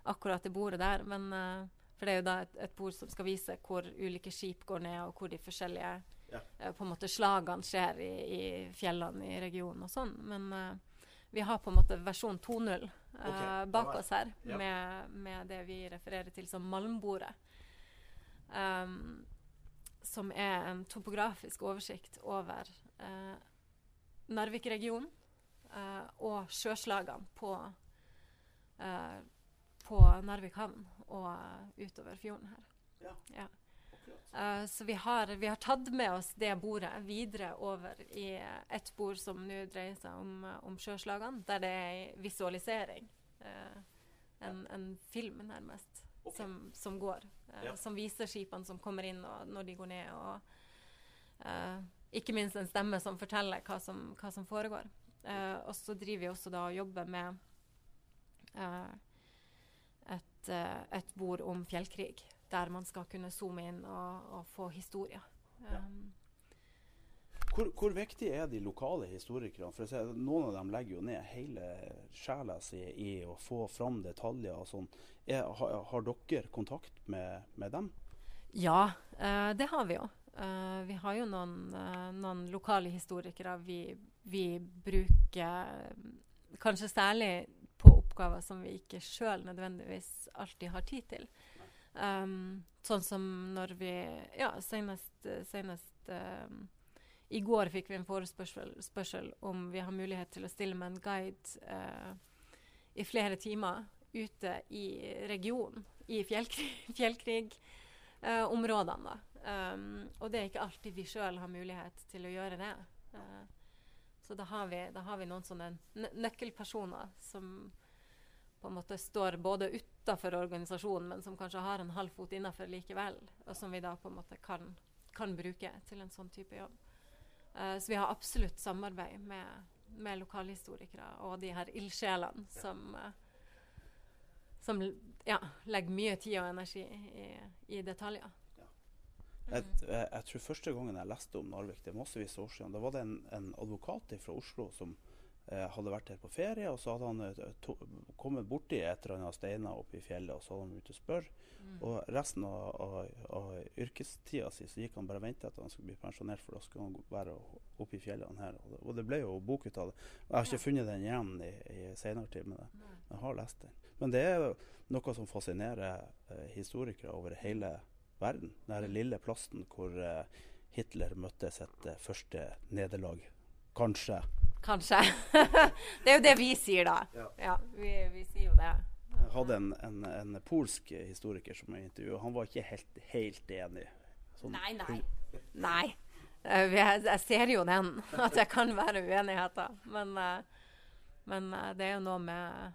akkurat det bordet der. Men, uh, for det er jo da et, et, bord som skal vise hvor ulike skip går ned, og hvor de forskjellige ja. uh, på en måte slagene skjer i, i, fjellene i regionen og sånn. Men vi har på en måte versjon 2.0 uh, okay. bak oss her, ja. med, med, det vi refererer til som Malmbordet. Um, som er en topografisk oversikt over uh, Narvik-regionen uh, og sjøslagene på, på Narvik havn og utover fjorden her. Ja. ja. Uh, så vi har, vi har, tatt med oss det bordet videre over i et bord som nå dreier seg om, om sjøslagene, der det er visualisering. Uh, en, en, film, nærmest, okay. som, som, går. Uh, ja. Som viser skipene som kommer inn og når de går ned. Og ikke minst en stemme som forteller hva som, hva som foregår. og så driver vi også da og jobber med et, et bord om fjellkrig der man skal kunne zoome inn og, og få historier. Ja. Um, hvor, hvor, viktig er de lokale historikerne? For ser, Noen av dem legger jo ned hele sjela si i å få fram detaljer. og sånn. Har, har, dere kontakt med, med dem? Ja, uh, det har vi jo. Uh, vi har jo noen, uh, noen lokale historikere vi, vi, bruker kanskje særlig på oppgaver som vi ikke sjøl nødvendigvis alltid har tid til. Um, sånn som når vi Ja, senest, senest um, I går fikk vi en forespørsel om vi har mulighet til å stille med en guide uh, i flere timer ute i regionen, i [LAUGHS] fjellkrigområdene. Uh, um, og det er ikke alltid vi sjøl har mulighet til å gjøre det. Uh, så da har, vi, da har vi noen sånne nøkkelpersoner som på en måte står både utafor organisasjonen, men som kanskje har en halv fot innafor likevel, og som vi da på en måte kan, kan bruke til en sånn type jobb. Uh, så vi har absolutt samarbeid med, med lokalhistorikere og de her ildsjelene som, uh, som ja, legger mye tid og energi i, i detaljer. Jeg, jeg, jeg, tror første gangen jeg leste om Narvik, det er massevis av år siden, da var det en, en advokat fra Oslo som hadde vært her på ferie, og så hadde han eh, to, kommet borti et eller annet steiner oppe i fjellet, og så hadde han begynt å spørre. Mm. Og resten av, av, av yrkestida si så gikk han bare og venta til han skulle bli pensjonert, for da skulle han være oppe i fjellene her. Og det, og det ble jo bok ut av det. Jeg har ikke funnet den igjen i, i senere tid, men jeg, har lest den. Men det er noe som fascinerer eh, historikere over hele verden. Den lille plassen hvor eh, Hitler møtte sitt eh, første nederlag. Kanskje. Kanskje. [LAUGHS] det er jo det vi sier, da. Ja. Ja, vi, vi sier jo det. Jeg hadde en, en, en polsk historiker som jeg intervjuet. Han var ikke helt, helt enig. Sånn- Nei, nei. Nei. Eh, Jeg, jeg ser jo den, [LAUGHS] at det kan være uenigheter. Men, eh, men eh, det er jo noe med,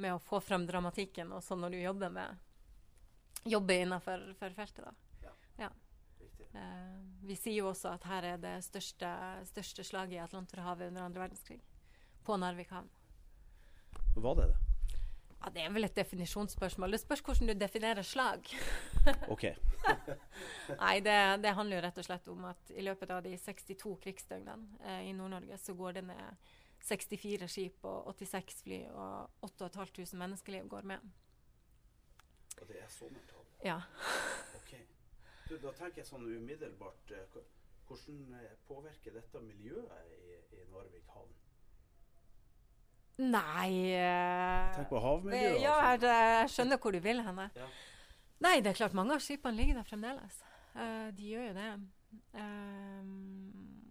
med å få frem dramatikken også når du jobber med jobber innenfor for feltet. da. Ja. Ja. Eh, vi sier jo også at her er det største, største slaget i Atlanterhavet under andre verdenskrig. På Narvik havn. Var det det? Ja, det er vel et definisjonsspørsmål. Det spørs hvordan du definerer slag. [LAUGHS] OK. [LAUGHS] Nei, det, det handler jo rett og slett om at i løpet av de 62 krigsdøgnene eh, i Nord-Norge, så går det ned 64 skip og 86 fly, og 8500 menneskeliv går med. Og det er så mye tall. Ja. [LAUGHS] Du, da tenker jeg sånn umiddelbart eh, Hvordan eh, påvirker dette miljøet i, i Narvik havn? Nei eh, Tenk på havmiljøet. Ja, altså. jeg, jeg skjønner hvor du vil henne. Ja. Nei, det er klart mange av skipene ligger der fremdeles. Uh, de gjør jo det. Um,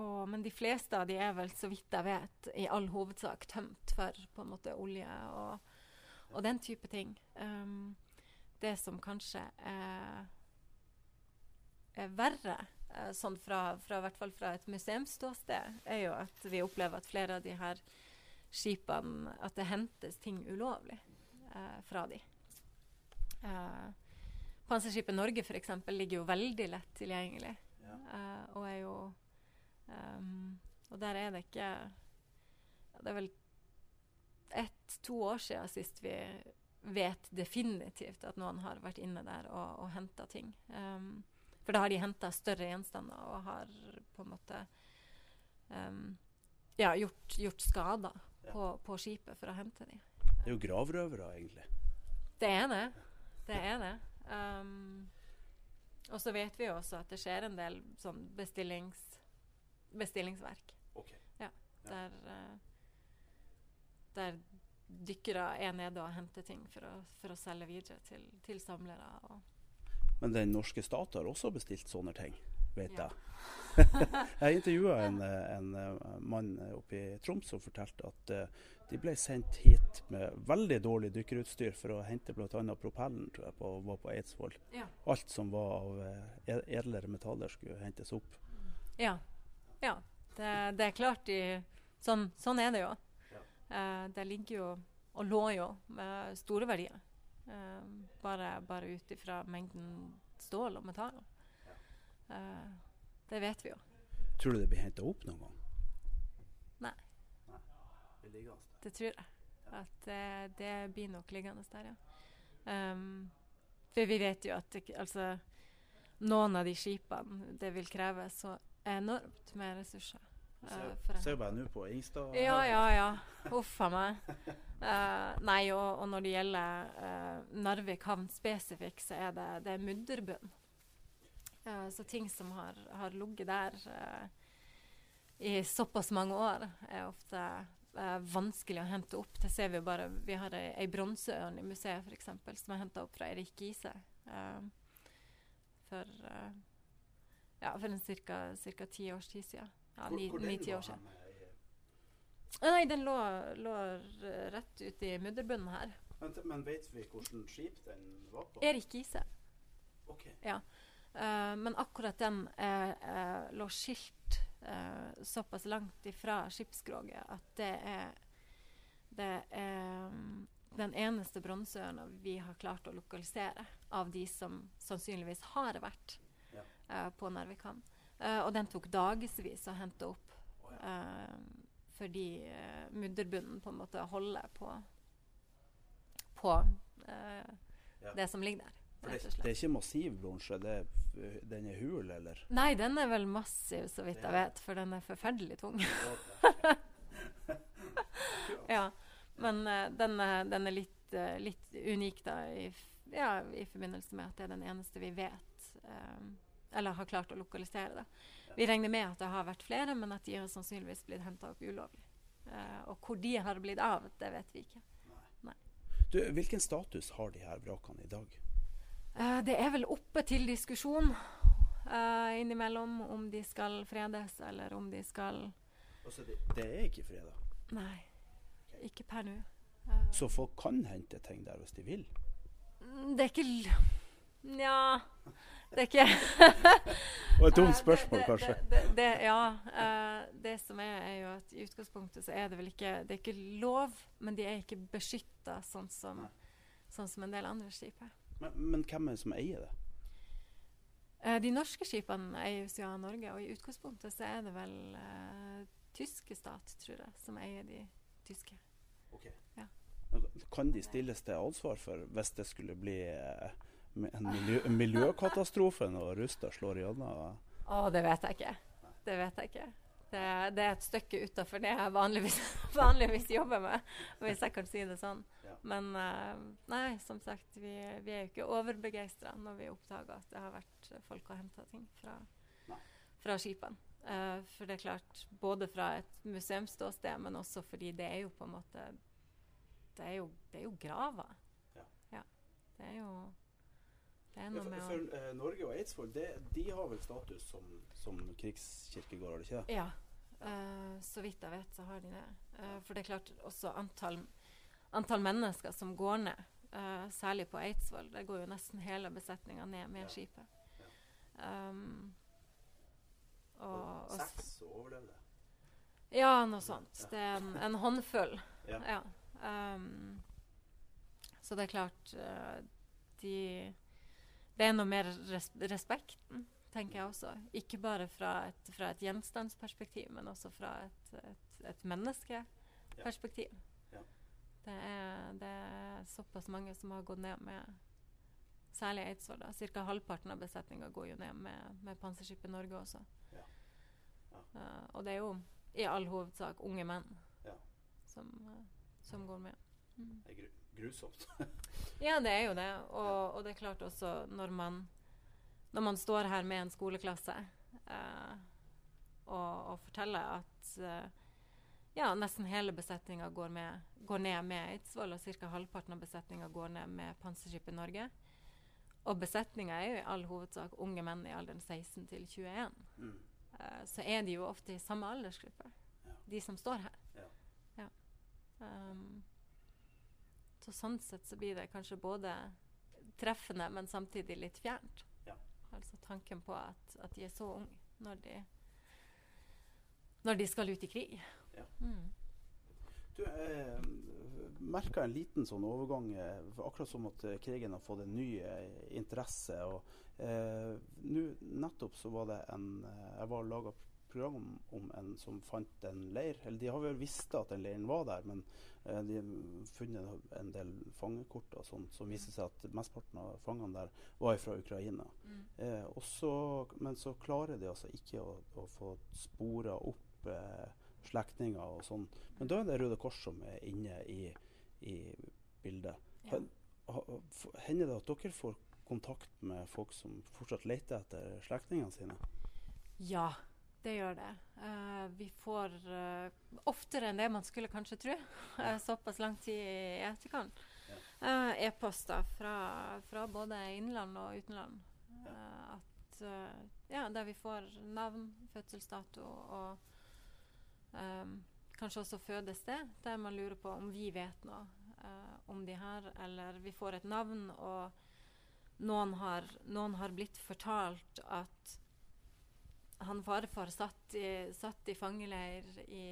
og, men de fleste av de er vel, så vidt jeg vet, i all hovedsak tømt for på en måte olje og, og den type ting. Ehm, det som kanskje er, er verre, eh, sånn fra, fra, i hvert fall fra et museumsståsted, er jo at vi opplever at flere av de her skipene At det hentes ting ulovlig eh, fra de. Eh, Panserskipet Norge eksempel, ligger jo veldig lett tilgjengelig. Ja. eh, og er jo um, Og der er det ikke Det er vel ett-to år siden sist vi vet definitivt at noen har vært inne der og, og henta ting. Um, for da har de henta større gjenstander og har på en måte um, ja, gjort, gjort skader Ja. på, på skipet for å hente dem. Det er jo gravrøvere, egentlig. Det er det. Det er det. Um, og så vet vi jo også at det skjer en del sånn bestillings, bestillingsverk. Okay. Ja, der, uh, der dykkere er nede og henter ting for å, for å selge videre til, til samlere. Men den norske stat har også bestilt sånne ting, vet Ja. jeg. [LAUGHS] jeg intervjua en, en eh, mann oppe i Troms som fortalte at eh, de ble sendt hit med veldig dårlig dykkerutstyr for å hente bl.a. propellen tror jeg, på, var på Eidsvoll. Ja. Alt som var av eh, edlere metaller skulle hentes opp. ja. ja. Det, det er klart de Sånn, sånn er det jo. Eh, det ligger jo og lå jo med store verdier. Eh, bare bare ut ifra mengden stål og metall. Eh, det vet vi jo. Tror du det blir henta opp noen gang? Nei. Nei. Det ligger altså. Det tror jeg. At det, det blir nok liggende der, ja. Um, for vi vet jo at det, altså, noen av de skipene det vil kreve så enormt med ressurser. Eh, Ser jo bare nå på Ingstad. ja, ja, ja. Huff a meg. Uh, nei, og, og når det gjelder uh, Narvik havn spesifikt, så er det, det er mudderbunn. Uh, så ting som har, har ligget der eh, i såpass mange år, er ofte eh, vanskelig å hente opp. Det ser vi bare. Vi har ei, ei bronseørn i museet for eksempel, som er henta opp fra Erik Gise. eh, for eh, ja, for en ca. ti års tid siden. Ja, Hvor- ni- hvor den ni-ti år siden. Nei, den lå, lå rett ute i mudderbunnen her. Men, men vet vi hvilket skip den var på? Erik Gise. Ok. Uh, men akkurat den eh, uh, lå skilt eh, såpass langt ifra skipsskroget at det er det er den eneste bronseørna vi har klart å lokalisere av de som sannsynligvis har vært Ja. på Narvik havn. Eh, og den tok dagevis å hente opp. Eh, fordi eh, mudderbunnen på en måte holder på på Ja. det som ligger der. Det, det er ikke massiv f- den er hul, eller? Nei, den er vel massiv, så vidt jeg vet, for den er forferdelig tung. [LAUGHS] ja. Men uh, den, er- den er litt, uh, litt unik, da, i, ja, i forbindelse med at det er den eneste vi vet eh, Eller har klart å lokalisere. det. Vi regner med at det har vært flere, men at de har sannsynligvis blitt henta opp ulovlig. Uh, og hvor de har blitt av, det vet vi ikke. Du, hvilken status har de her vrakene i dag? Uh, det er vel oppe til diskusjon uh, innimellom om de skal fredes, eller om de skal Altså, det, det er ikke fredag. Nei, ikke per nå. Så folk kan hente ting der hvis de vil? mm, det er ikke Nja Det er ikke [LAUGHS] Og et dumt Eh, spørsmål, kanskje. Det, det, det, ja. Uh, det som er, er jo at i utgangspunktet så er det vel ikke Det er ikke lov, men de er ikke beskytta sånn som, sånn som en del andre skip er. Men, men hvem er det som eier det? Uh, de norske skipene eies jo av Norge, og i utgangspunktet så er det vel uh, tyske stat, tror jeg, som eier de tyske. Ja. Kan de stilles til ansvar for hvis det skulle bli eh, en, miljø, miljøkatastrofe når Rusta slår gjennom? Å, det vet jeg ikke. Det vet jeg ikke. Det, det er et stykke utafor det jeg vanligvis, [LAUGHS] vanligvis jobber med, hvis jeg kan si det sånn. Men eh, nei, som sagt, vi, vi er jo ikke overbegeistra når vi oppdager at det har vært folk og henta ting fra, fra skipene. Uh, for det er klart, både fra et museumsståsted, men også fordi det er jo på en måte Det er jo, det er jo graver. Ja. Det er jo Det er Ja, noe for, med for eh, Norge og Eidsvoll det, de har vel status som, som krigskirkegård, har de ikke det? Ja. Uh, så vidt jeg vet, så har de det. Uh, for det er klart også antall, antall mennesker som går ned, uh, særlig på Eidsvoll. Der går jo nesten hele besetninga ned med Ja. skipet. Um, og, og, Seks overlevde. ja, noe sånt. Ja. Det er en, en håndfull. [LAUGHS] Ja. Ja. Um, så det er klart de Det er noe mer res respekten, tenker jeg også. Ikke bare fra et, fra et gjenstandsperspektiv, men også fra et, et, et menneskeperspektiv. Ja. Det, er, det er såpass mange som har gått ned med Særlig Eidsvoll. Ca. Cirka halvparten av besetninga går jo ned med, med Panserskipet Norge også. Ja. Ja. Eh, og det er jo i all hovedsak unge menn Ja. som, uh, som går med. Mm. Grusomt. [LAUGHS] Ja, det er jo det. Og, og det er klart også når man, når man står her med en skoleklasse uh, og, og forteller at uh, ja, nesten hele besetninga går, går ned med Eidsvoll, og ca. halvparten av besetninga går ned med Panserskipet Norge. Og besetninga er jo i all hovedsak unge menn i alderen 16 til 21. Mm. Uh, så er de jo ofte i samme aldersgruppe, Ja. de som står her. Ja. Ja. Um, så sånn sett så blir det kanskje både treffende, men samtidig litt fjernt. Ja. Altså tanken på at, at de er så unge når de, når de skal ut i krig. Ja. Mm. Du, jeg merka en liten sånn overgang, eh, akkurat som at eh, krigen har fått en ny eh, interesse. og eh, nu, Nettopp så var det en eh, Jeg var laga program om, en som fant en leir. Eller de har vel visst at den leiren var der, men eh, de har funnet en del fangekort og sånt, som viser seg at mesteparten av fangene der var fra Ukraina. Mm. Eh, også, men så klarer de altså ikke å, å få spora opp eh, slektninger og sånn. Men da er det Røde Kors som er inne i, i bildet. Ja. Hender det at dere får kontakt med folk som fortsatt leter etter slektningene sine? Ja, det gjør det. Uh, vi får uh, oftere enn det man skulle kanskje tro, uh, [LAUGHS] såpass lang tid i etterkant, e-poster fra, fra både innland og utenland. At, ja, der vi får navn, fødselsdato og um, kanskje også fødested, der man lurer på om vi vet noe om de her, eller vi får et navn, og noen har, noen har blitt fortalt at han farfar satt i, satt i fangeleir i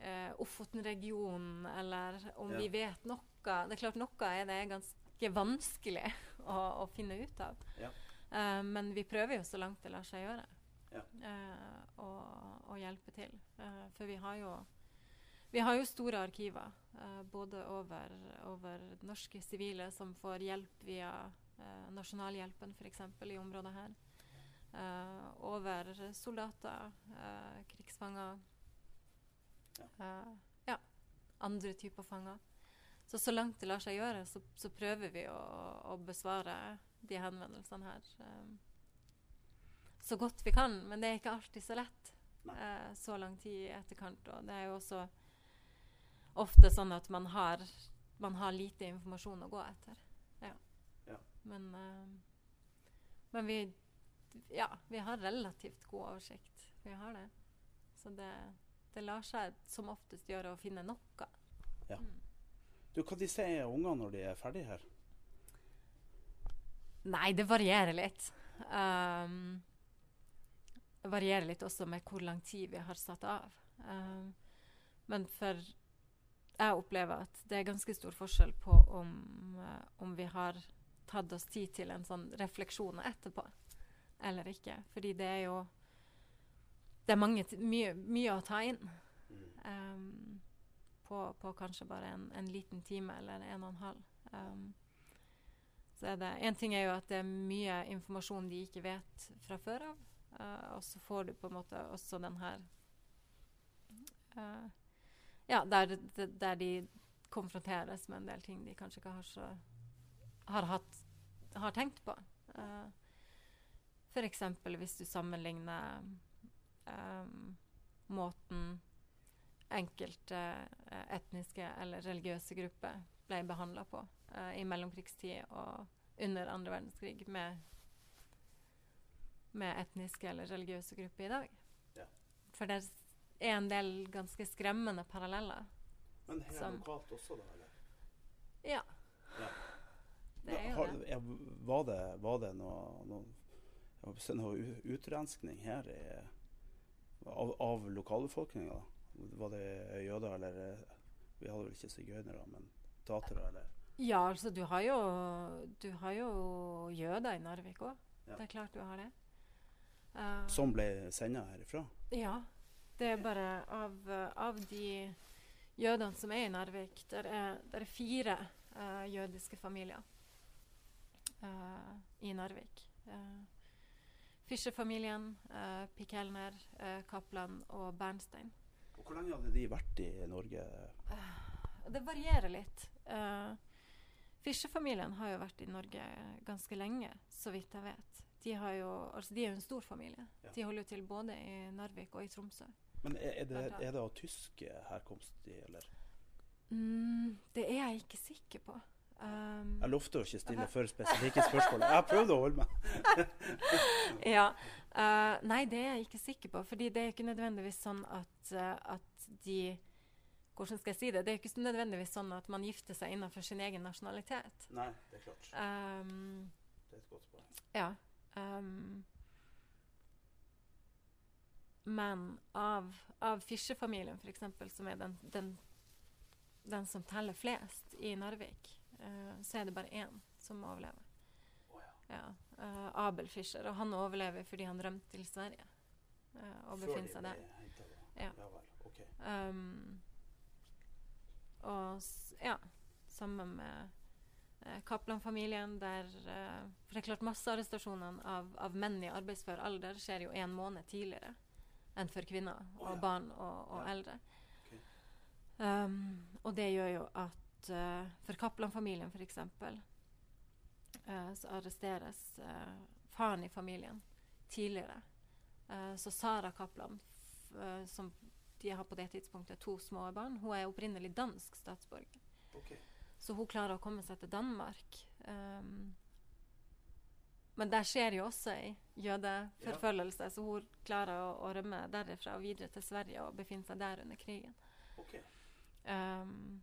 eh, Ofoten-regionen, eller om Ja. vi vet noe. Det er klart Noe er det ganske vanskelig [LAUGHS] å, å finne ut av. Ja. Eh, men vi prøver jo så langt det lar seg gjøre Ja. eh, å, å hjelpe til. Eh, for vi har jo vi har jo store arkiver, eh, både over, over norske sivile som får hjelp via eh, Nasjonalhjelpen f.eks. i området her. Eh, over soldater, eh, krigsfanger eh, Ja, andre typer fanger. Så så langt det lar seg gjøre, så, så prøver vi å, å, besvare de henvendelsene her. Um, så godt vi kan, men det er ikke alltid så lett uh, så lang tid i etterkant. Og det er jo også ofte sånn at man har, man har lite informasjon å gå etter. Ja. ja. Men, uh, men vi, ja, vi har relativt god oversikt. Vi har det. Så det, det lar seg som oftest gjøre å finne noe. Ja. Mm. Du, Hva de sier ungene når de er ferdige her? Nei, det varierer litt. Um, det varierer litt også med hvor lang tid vi har satt av. Um, men for jeg opplever at det er ganske stor forskjell på om, uh, om vi har tatt oss tid til en sånn refleksjon etterpå eller ikke. Fordi det er jo Det er mange, mye, mye å ta inn. Um, på, på kanskje bare en, en, liten time eller en og en halv. Um, så er det, en ting er jo at det er mye informasjon de ikke vet fra før av. Uh, og så får du på en måte også den her uh, Ja, der, der, de konfronteres med en del ting de kanskje ikke har, så, har, hatt, har tenkt på. Uh, F.eks. hvis du sammenligner um, måten enkelte eh, etniske eller religiøse grupper ble behandla på uh, i mellomkrigstid og under andre verdenskrig med, med, etniske eller religiøse grupper i dag. Ja. For det er en del ganske skremmende paralleller. Men her som, lokalt også, da? eller? Ja. ja. Det er jo det. Var det, var det noe, noe, noe utrenskning her i, av, av lokalbefolkninga? Var det jøder, eller eh, Vi hadde vel ikke sigøynere, men tatere, eller? Ja, altså du har jo, du har jo jøder i Narvik òg. Ja. Det er klart du har det. Uh, Som ble senda herifra? Ja. Det er bare av, av de jødene som er i Narvik, der er, der er fire uh, jødiske familier uh, i Narvik. Uh, Fischer-familien, uh, Pikelner, Kaplan og Bernstein. Hvor lenge hadde de vært i Norge? Det varierer litt. Uh, Fischer-familien har jo vært i Norge ganske lenge, så vidt jeg vet. De, jo, altså de er jo en stor familie. Ja. De holder jo til både i Narvik og i Tromsø. Men er, er, det, er det, av tysk herkomst, de, eller? Mm, det er jeg ikke sikker på. Um, jeg lovte å ikke stille for spesifikke spørsmål. Jeg prøvde å holde meg. [LAUGHS] ja. Uh, nei, det er jeg ikke sikker på. fordi det er ikke nødvendigvis sånn at, uh, at, de Hvordan skal jeg si det? Det er ikke nødvendigvis sånn at man gifter seg innenfor sin egen nasjonalitet. Nei, det er klart. Um, det er et godt poeng. Ja. Um, men av, av Fischer-familien, f.eks., som er den, den, den, som teller flest i Narvik, uh, så er det bare én som overlever. Oh, ja. Ja uh, Abel Fischer. Og han overlever fordi han rømte til Sverige uh, og befinner seg der. Ja. ja vel. Ok. Um, og ja, sammen med Kaplan-familien, der For det er klart massearrestasjonene av, av menn i arbeidsfør alder skjer jo en måned tidligere enn for kvinner og ja. barn og, og ja. eldre. Okay. Um, og det gjør jo at uh, for Kaplan-familien f.eks Uh, så arresteres uh, faren i familien tidligere. Uh, så Sara Kaplan, eh, som de har på det tidspunktet to små barn, hun er opprinnelig dansk statsborger. Okay. Så hun klarer å komme seg til Danmark. Um, men der skjer jo også ei jødeforfølgelse, ja. så hun klarer å, å, rømme derifra og videre til Sverige og befinne seg der under krigen. Okay. Um,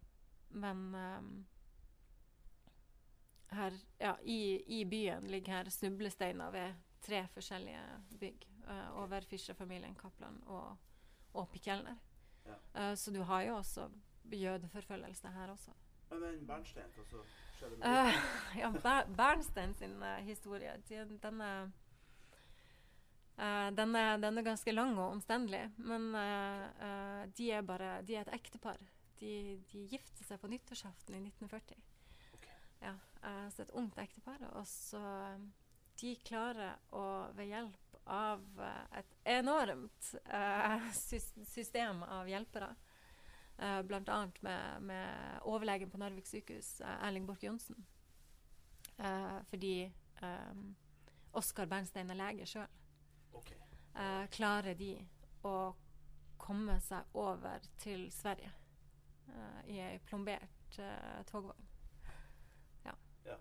men um, her, ja, i, i, byen ligger her snublesteiner ved tre forskjellige bygg uh, over Fischer-familien Kaplan og, og Pikelner. Ja. Uh, så du har jo også jødeforfølgelse her også. Men Bernstein, hva så skjedde med uh, [LAUGHS] ja, Ber Bernstein sin historie, den, den er den, er, den, er, ganske lang og omstendelig, men de er bare de er et ektepar. De, de gifter seg på nyttårsaften i 1940. ja, eh, så et ungt ektepar. Og så eh, De klarer å ved hjelp av eh, et enormt eh, system av hjelpere, uh, bl.a. Med, med overlegen på Narvik sykehus, eh, Erling Borch Johnsen. Eh, fordi um, Oskar Bernstein er lege sjøl. Okay. eh, klarer de å komme seg over til Sverige eh, i ei plombert eh, togvogn. Ja. Ja.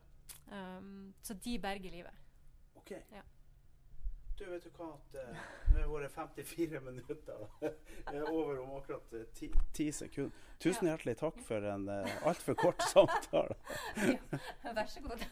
Um, så de berger livet. Ok. Ja. Du, vet du hva at uh, Nå er våre 54 minutter [LAUGHS] eh, over om akkurat eh, ti, ti sekunder. Tusen hjertelig takk for en uh, altfor kort [LAUGHS] samtale. Vær så god.